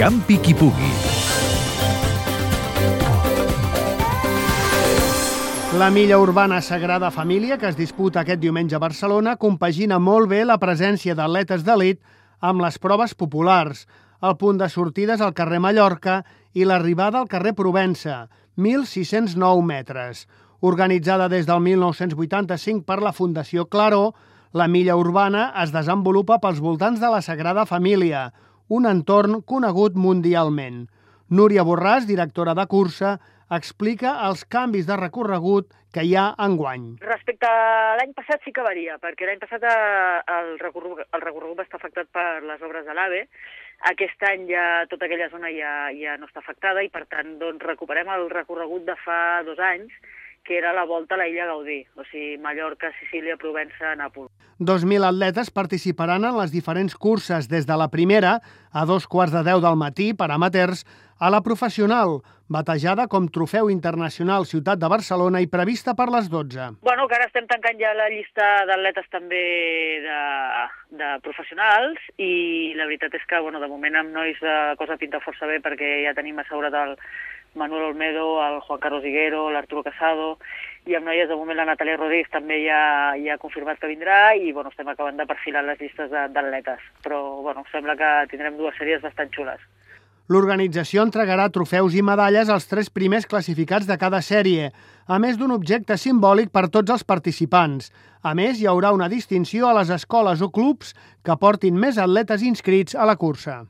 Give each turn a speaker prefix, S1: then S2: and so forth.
S1: Campi qui pugui.
S2: La milla urbana Sagrada Família, que es disputa aquest diumenge a Barcelona, compagina molt bé la presència d'atletes d'elit amb les proves populars. El punt de sortida és al carrer Mallorca i l'arribada al carrer Provença, 1.609 metres. Organitzada des del 1985 per la Fundació Claró, la milla urbana es desenvolupa pels voltants de la Sagrada Família, un entorn conegut mundialment. Núria Borràs, directora de cursa, explica els canvis de recorregut que hi ha enguany.
S3: Respecte a l'any passat sí que varia, perquè l'any passat eh, el recorregut, el recorregut va estar afectat per les obres de l'AVE, aquest any ja tota aquella zona ja, ja no està afectada i per tant doncs, recuperem el recorregut de fa dos anys, que era la volta a la illa Gaudí, o sigui, Mallorca, Sicília, Provença, Nàpols.
S2: 2.000 atletes participaran en les diferents curses des de la primera a dos quarts de deu del matí per amateurs a la professional, batejada com Trofeu Internacional Ciutat de Barcelona i prevista per les 12.
S3: Bueno, que ara estem tancant ja la llista d'atletes també de, de professionals i la veritat és que, bueno, de moment amb nois la cosa pinta força bé perquè ja tenim assegurat el, Manuel Olmedo, el Juan Carlos Higuero, l'Arturo Casado, i amb noies de moment la Natàlia Rodríguez també ja, ja ha confirmat que vindrà i bueno, estem acabant de perfilar les llistes d'atletes, però bueno, sembla que tindrem dues sèries bastant xules.
S2: L'organització entregarà trofeus i medalles als tres primers classificats de cada sèrie, a més d'un objecte simbòlic per tots els participants. A més, hi haurà una distinció a les escoles o clubs que portin més atletes inscrits a la cursa.